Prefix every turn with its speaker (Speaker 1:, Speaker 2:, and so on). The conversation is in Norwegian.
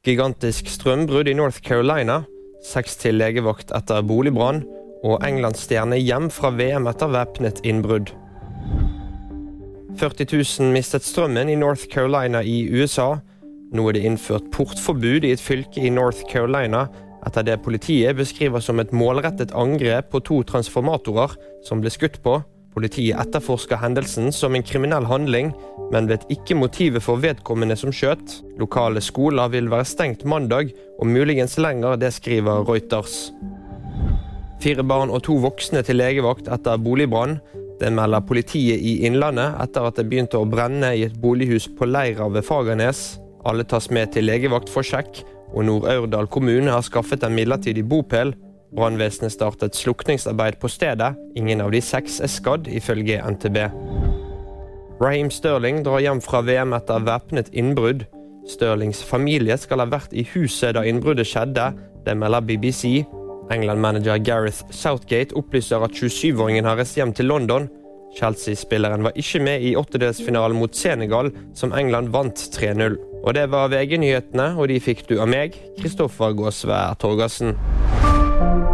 Speaker 1: Gigantisk strømbrudd i North Carolina. Seks til legevakt etter boligbrann. Og Englands stjerne hjem fra VM etter væpnet innbrudd. 40 000 mistet strømmen i North Carolina i USA. Nå er det innført portforbud i et fylke i North Carolina etter det politiet beskriver som et målrettet angrep på to transformatorer som ble skutt på. Politiet etterforsker hendelsen som en kriminell handling, men vet ikke motivet for vedkommende som skjøt. Lokale skoler vil være stengt mandag, og muligens lenger, det skriver Reuters. Fire barn og to voksne til legevakt etter boligbrann. Det melder politiet i Innlandet etter at det begynte å brenne i et bolighus på Leira ved Fagernes. Alle tas med til legevakt for sjekk, og Nord-Aurdal kommune har skaffet en midlertidig bopel. Brannvesenet startet slukningsarbeid på stedet. Ingen av de seks er skadd, ifølge NTB. Raheem Sterling drar hjem fra VM etter væpnet innbrudd. Sterlings familie skal ha vært i huset da innbruddet skjedde. Det melder BBC. England-manager Gareth Southgate opplyser at 27-åringen har reist hjem til London. Chelsea-spilleren var ikke med i åttedelsfinalen mot Senegal, som England vant 3-0. Og det var VG-nyhetene, og de fikk du av meg, Kristoffer Gåsvær Torgersen. thank you